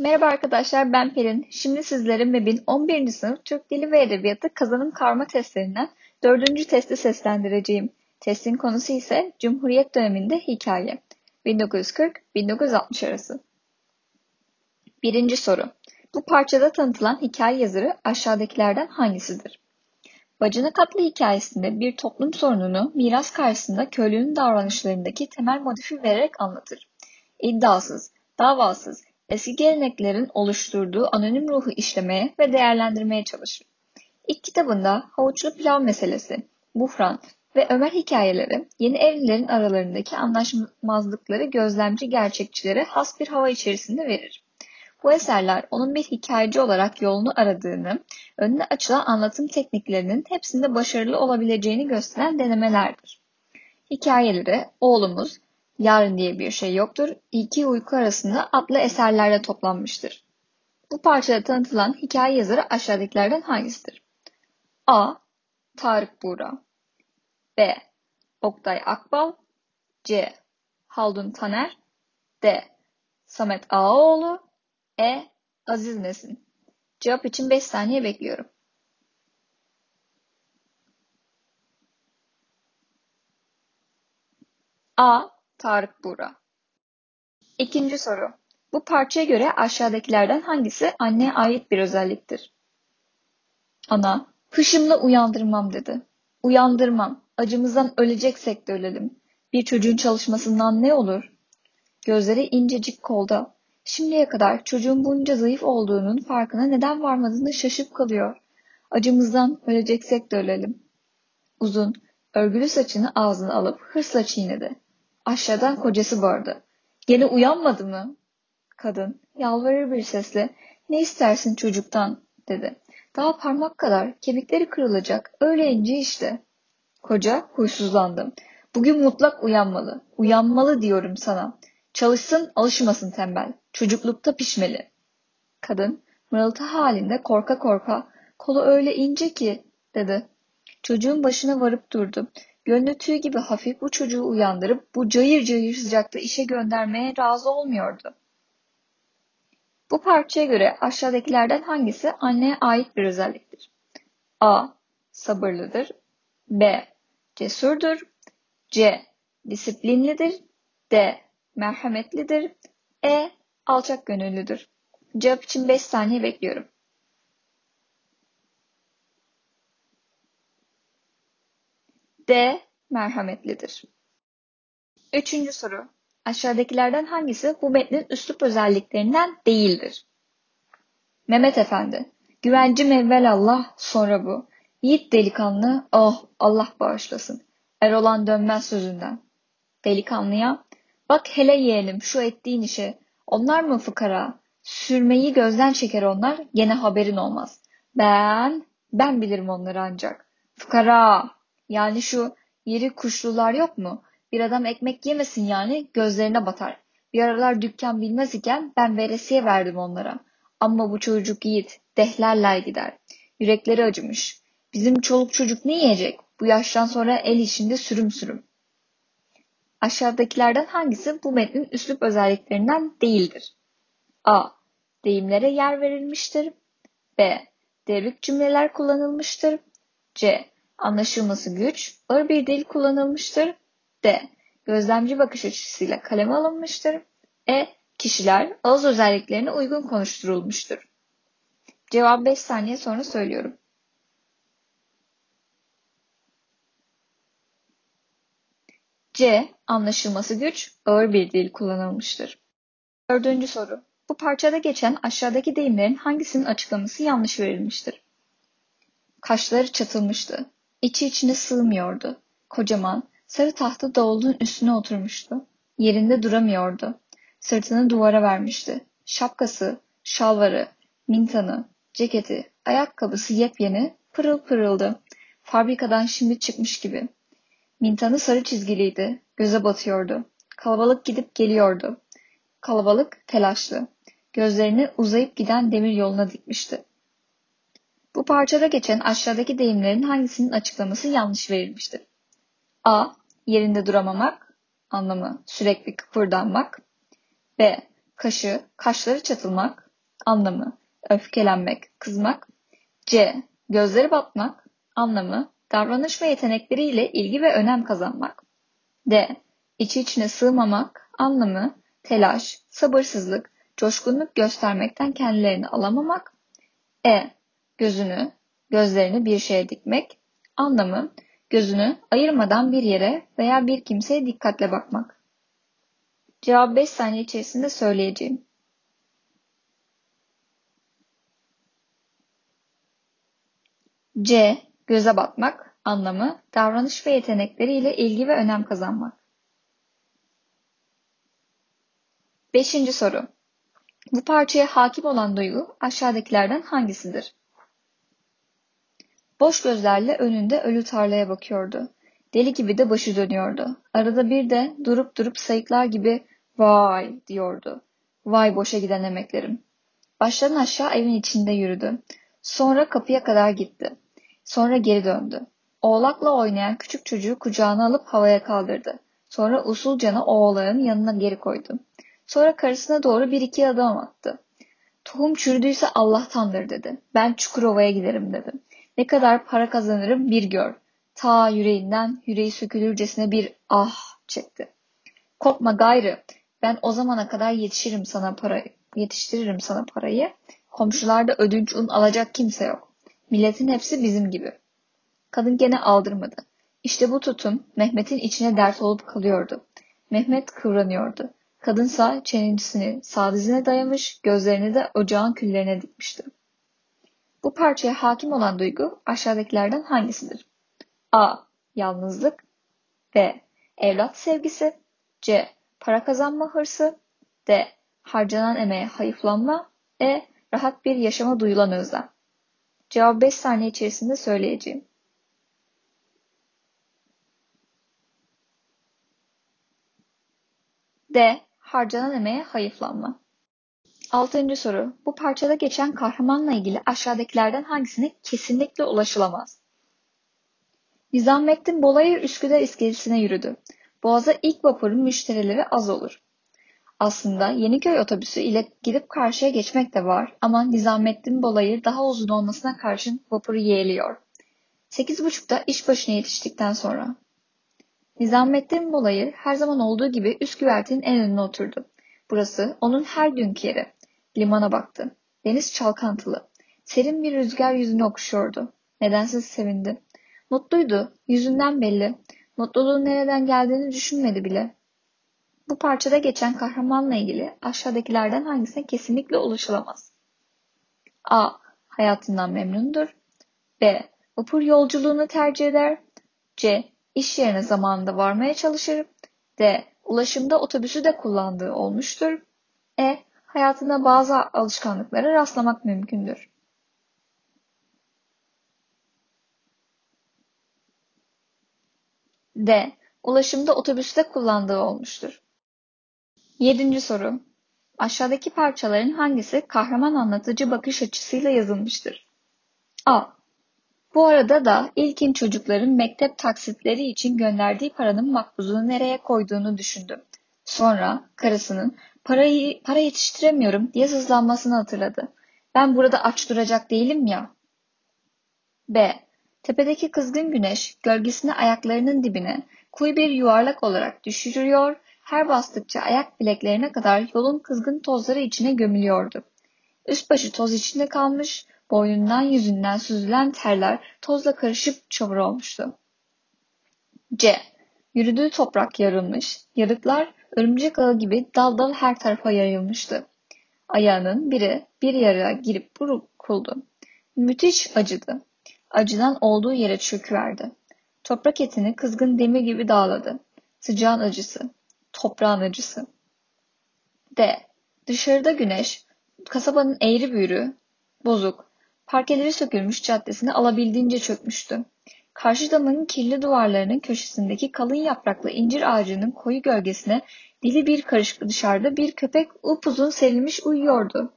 Merhaba arkadaşlar ben Pelin. Şimdi sizlere MEB'in 11. sınıf Türk Dili ve Edebiyatı kazanım karma testlerinden 4. testi seslendireceğim. Testin konusu ise Cumhuriyet döneminde hikaye. 1940-1960 arası. Birinci soru. Bu parçada tanıtılan hikaye yazarı aşağıdakilerden hangisidir? Bacanak adlı hikayesinde bir toplum sorununu miras karşısında köylünün davranışlarındaki temel modifi vererek anlatır. İddiasız, davasız, eski geleneklerin oluşturduğu anonim ruhu işlemeye ve değerlendirmeye çalışır. İlk kitabında havuçlu pilav meselesi, buhran ve Ömer hikayeleri yeni evlilerin aralarındaki anlaşmazlıkları gözlemci gerçekçilere has bir hava içerisinde verir. Bu eserler onun bir hikayeci olarak yolunu aradığını, önüne açılan anlatım tekniklerinin hepsinde başarılı olabileceğini gösteren denemelerdir. Hikayeleri oğlumuz Yarın diye bir şey yoktur. İki uyku arasında adlı eserlerde toplanmıştır. Bu parçada tanıtılan hikaye yazarı aşağıdakilerden hangisidir? A. Tarık Buğra B. Oktay Akbal C. Haldun Taner D. Samet Ağaoğlu E. Aziz Nesin Cevap için 5 saniye bekliyorum. A. Tarık Buğra. İkinci soru. Bu parçaya göre aşağıdakilerden hangisi anneye ait bir özelliktir? Ana, hışımla uyandırmam dedi. Uyandırmam, acımızdan öleceksek de ölelim. Bir çocuğun çalışmasından ne olur? Gözleri incecik kolda. Şimdiye kadar çocuğun bunca zayıf olduğunun farkına neden varmadığını şaşıp kalıyor. Acımızdan öleceksek de ölelim. Uzun, örgülü saçını ağzına alıp hırsla çiğnedi. Aşağıdan kocası bağırdı. Gene uyanmadı mı? Kadın yalvarır bir sesle ne istersin çocuktan dedi. Daha parmak kadar kemikleri kırılacak öyle ince işte. Koca huysuzlandı. Bugün mutlak uyanmalı. Uyanmalı diyorum sana. Çalışsın alışmasın tembel. Çocuklukta pişmeli. Kadın mırıltı halinde korka korka kolu öyle ince ki dedi. Çocuğun başına varıp durdu. Tüy gibi hafif bu çocuğu uyandırıp bu cayır cayır sıcakta işe göndermeye razı olmuyordu. Bu parçaya göre aşağıdakilerden hangisi anneye ait bir özelliktir? A. Sabırlıdır. B. Cesurdur. C. Disiplinlidir. D. Merhametlidir. E. Alçak gönüllüdür. Cevap için 5 saniye bekliyorum. D. Merhametlidir. Üçüncü soru. Aşağıdakilerden hangisi bu metnin üslup özelliklerinden değildir? Mehmet Efendi. Güvencim Allah, sonra bu. Yiğit delikanlı, oh Allah bağışlasın. Erolan dönmez sözünden. Delikanlıya, bak hele yeğenim şu ettiğin işe. Onlar mı fıkara? Sürmeyi gözden çeker onlar, gene haberin olmaz. Ben, ben bilirim onları ancak. Fıkara, yani şu yeri kuşlular yok mu? Bir adam ekmek yemesin yani gözlerine batar. Bir aralar dükkan bilmez iken ben veresiye verdim onlara. Ama bu çocuk yiğit, dehlerler gider. Yürekleri acımış. Bizim çoluk çocuk ne yiyecek? Bu yaştan sonra el içinde sürüm sürüm. Aşağıdakilerden hangisi bu metnin üslup özelliklerinden değildir? A. Deyimlere yer verilmiştir. B. Devrik cümleler kullanılmıştır. C. Anlaşılması güç, ağır bir dil kullanılmıştır. D. Gözlemci bakış açısıyla kaleme alınmıştır. E. Kişiler ağız özelliklerine uygun konuşturulmuştur. Cevap 5 saniye sonra söylüyorum. C. Anlaşılması güç, ağır bir dil kullanılmıştır. Dördüncü soru. Bu parçada geçen aşağıdaki deyimlerin hangisinin açıklaması yanlış verilmiştir? Kaşları çatılmıştı. İçi içine sığmıyordu. Kocaman, sarı tahta davulun üstüne oturmuştu. Yerinde duramıyordu. Sırtını duvara vermişti. Şapkası, şalvarı, mintanı, ceketi, ayakkabısı yepyeni, pırıl pırıldı. Fabrikadan şimdi çıkmış gibi. Mintanı sarı çizgiliydi. Göze batıyordu. Kalabalık gidip geliyordu. Kalabalık telaşlı. Gözlerini uzayıp giden demir yoluna dikmişti. Parçada geçen aşağıdaki deyimlerin hangisinin açıklaması yanlış verilmiştir? A. Yerinde duramamak. Anlamı sürekli kıpırdanmak. B. Kaşı, kaşları çatılmak. Anlamı öfkelenmek, kızmak. C. Gözleri batmak. Anlamı davranış ve yetenekleriyle ilgi ve önem kazanmak. D. İçi içine sığmamak. Anlamı telaş, sabırsızlık, coşkunluk göstermekten kendilerini alamamak. E. Gözünü, gözlerini bir şeye dikmek. Anlamı gözünü ayırmadan bir yere veya bir kimseye dikkatle bakmak. Cevap 5 saniye içerisinde söyleyeceğim. C. Göze batmak. Anlamı davranış ve yetenekleriyle ilgi ve önem kazanmak. Beşinci soru. Bu parçaya hakim olan duygu aşağıdakilerden hangisidir? Boş gözlerle önünde ölü tarlaya bakıyordu. Deli gibi de başı dönüyordu. Arada bir de durup durup sayıklar gibi vay diyordu. Vay boşa giden emeklerim. Baştan aşağı evin içinde yürüdü. Sonra kapıya kadar gitti. Sonra geri döndü. Oğlakla oynayan küçük çocuğu kucağına alıp havaya kaldırdı. Sonra usulcana oğlağın yanına geri koydu. Sonra karısına doğru bir iki adım attı. Tohum çürüdüyse Allah'tandır dedi. Ben Çukurova'ya giderim dedi. Ne kadar para kazanırım bir gör. Ta yüreğinden yüreği sökülürcesine bir ah çekti. Korkma gayrı. Ben o zamana kadar yetişirim sana para, yetiştiririm sana parayı. Komşularda ödünç un alacak kimse yok. Milletin hepsi bizim gibi. Kadın gene aldırmadı. İşte bu tutum Mehmet'in içine dert olup kalıyordu. Mehmet kıvranıyordu. Kadınsa çenesini sağ dizine dayamış, gözlerini de ocağın küllerine dikmişti. Bu parçaya hakim olan duygu aşağıdakilerden hangisidir? A. Yalnızlık B. Evlat sevgisi C. Para kazanma hırsı D. Harcanan emeğe hayıflanma E. Rahat bir yaşama duyulan özlem. Cevabı 5 saniye içerisinde söyleyeceğim. D. Harcanan emeğe hayıflanma. Altıncı soru. Bu parçada geçen kahramanla ilgili aşağıdakilerden hangisine kesinlikle ulaşılamaz? Nizamettin Bolayır Üsküdar iskelesine yürüdü. Boğaz'a ilk vapurun müşterileri az olur. Aslında Yeniköy otobüsü ile gidip karşıya geçmek de var ama Nizamettin Bolayır daha uzun olmasına karşın vapuru yeğliyor. Sekiz buçukta iş başına yetiştikten sonra. Nizamettin Bolayır her zaman olduğu gibi üst güvertenin en önüne oturdu. Burası onun her günkü yeri. Limana baktı. Deniz çalkantılı. Serin bir rüzgar yüzünü okşuyordu. Nedensiz sevindi. Mutluydu. Yüzünden belli. Mutluluğun nereden geldiğini düşünmedi bile. Bu parçada geçen kahramanla ilgili aşağıdakilerden hangisine kesinlikle ulaşılamaz? A. Hayatından memnundur. B. Vapur yolculuğunu tercih eder. C. İş yerine zamanında varmaya çalışır. D. Ulaşımda otobüsü de kullandığı olmuştur. E. Hayatında bazı alışkanlıklara rastlamak mümkündür. D. Ulaşımda otobüste kullandığı olmuştur. Yedinci soru. Aşağıdaki parçaların hangisi kahraman anlatıcı bakış açısıyla yazılmıştır? A. Bu arada da ilkin çocukların mektep taksitleri için gönderdiği paranın makbuzunu nereye koyduğunu düşündü. Sonra karısının parayı para yetiştiremiyorum diye sızlanmasını hatırladı. Ben burada aç duracak değilim ya. B. Tepedeki kızgın güneş gölgesini ayaklarının dibine kuyu bir yuvarlak olarak düşürüyor, her bastıkça ayak bileklerine kadar yolun kızgın tozları içine gömülüyordu. Üst başı toz içinde kalmış, boynundan yüzünden süzülen terler tozla karışıp çamur olmuştu. C. Yürüdüğü toprak yarılmış, yarıklar örümcek ağı gibi dal dal her tarafa yayılmıştı. Ayağının biri bir yara girip burkuldu. Müthiş acıdı. Acıdan olduğu yere çöküverdi. Toprak etini kızgın demir gibi dağladı. Sıcağın acısı, toprağın acısı. D. Dışarıda güneş, kasabanın eğri büğrü, bozuk, parkeleri sökülmüş caddesine alabildiğince çökmüştü. Karşı damın kirli duvarlarının köşesindeki kalın yapraklı incir ağacının koyu gölgesine dili bir karış dışarıda bir köpek upuzun serilmiş uyuyordu.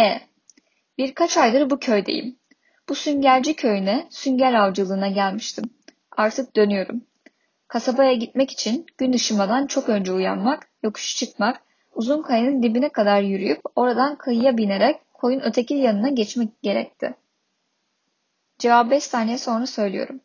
E. Birkaç aydır bu köydeyim. Bu süngerci köyüne, sünger avcılığına gelmiştim. Artık dönüyorum. Kasabaya gitmek için gün ışımadan çok önce uyanmak, yokuş çıkmak, Uzun kayanın dibine kadar yürüyüp oradan kayıya binerek koyun öteki yanına geçmek gerekti. Cevabı 5 saniye sonra söylüyorum.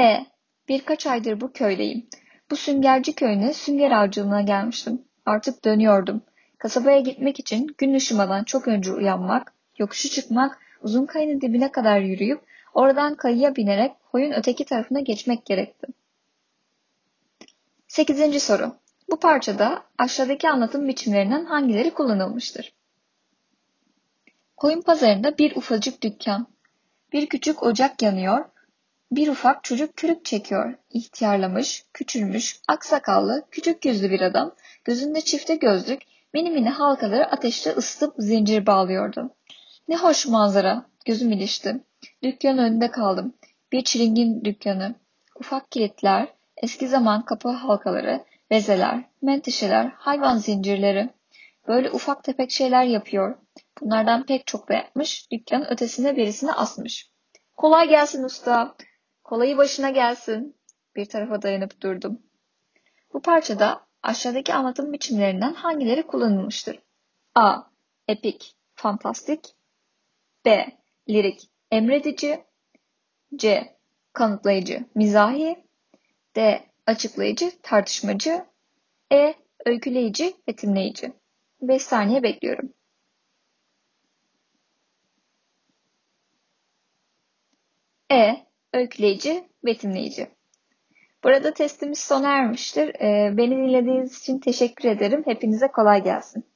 E. Birkaç aydır bu köydeyim. Bu süngerci köyüne sünger avcılığına gelmiştim. Artık dönüyordum. Kasabaya gitmek için gün ışımadan çok önce uyanmak, yokuşu çıkmak, uzun kayının dibine kadar yürüyüp oradan kayıya binerek koyun öteki tarafına geçmek gerekti. Sekizinci soru. Bu parçada aşağıdaki anlatım biçimlerinden hangileri kullanılmıştır? Koyun pazarında bir ufacık dükkan. Bir küçük ocak yanıyor. Bir ufak çocuk kürük çekiyor. İhtiyarlamış, küçülmüş, aksakallı, küçük yüzlü bir adam, gözünde çifte gözlük, mini mini halkaları ateşte ısıtıp zincir bağlıyordu. Ne hoş manzara, gözüm ilişti. Dükkanın önünde kaldım. Bir çilingin dükkanı. Ufak kilitler, eski zaman kapı halkaları, bezeler, menteşeler, hayvan zincirleri. Böyle ufak tefek şeyler yapıyor. Bunlardan pek çok yapmış, dükkanın ötesine birisine asmış. Kolay gelsin usta. Kolayı başına gelsin. Bir tarafa dayanıp durdum. Bu parçada aşağıdaki anlatım biçimlerinden hangileri kullanılmıştır? A. Epik, fantastik. B. Lirik, emredici. C. Kanıtlayıcı, mizahi. D. Açıklayıcı, tartışmacı. E. Öyküleyici, betimleyici. 5 saniye bekliyorum. E. Öyküleyici, betimleyici. Burada testimiz sona ermiştir. Ee, beni dinlediğiniz için teşekkür ederim. Hepinize kolay gelsin.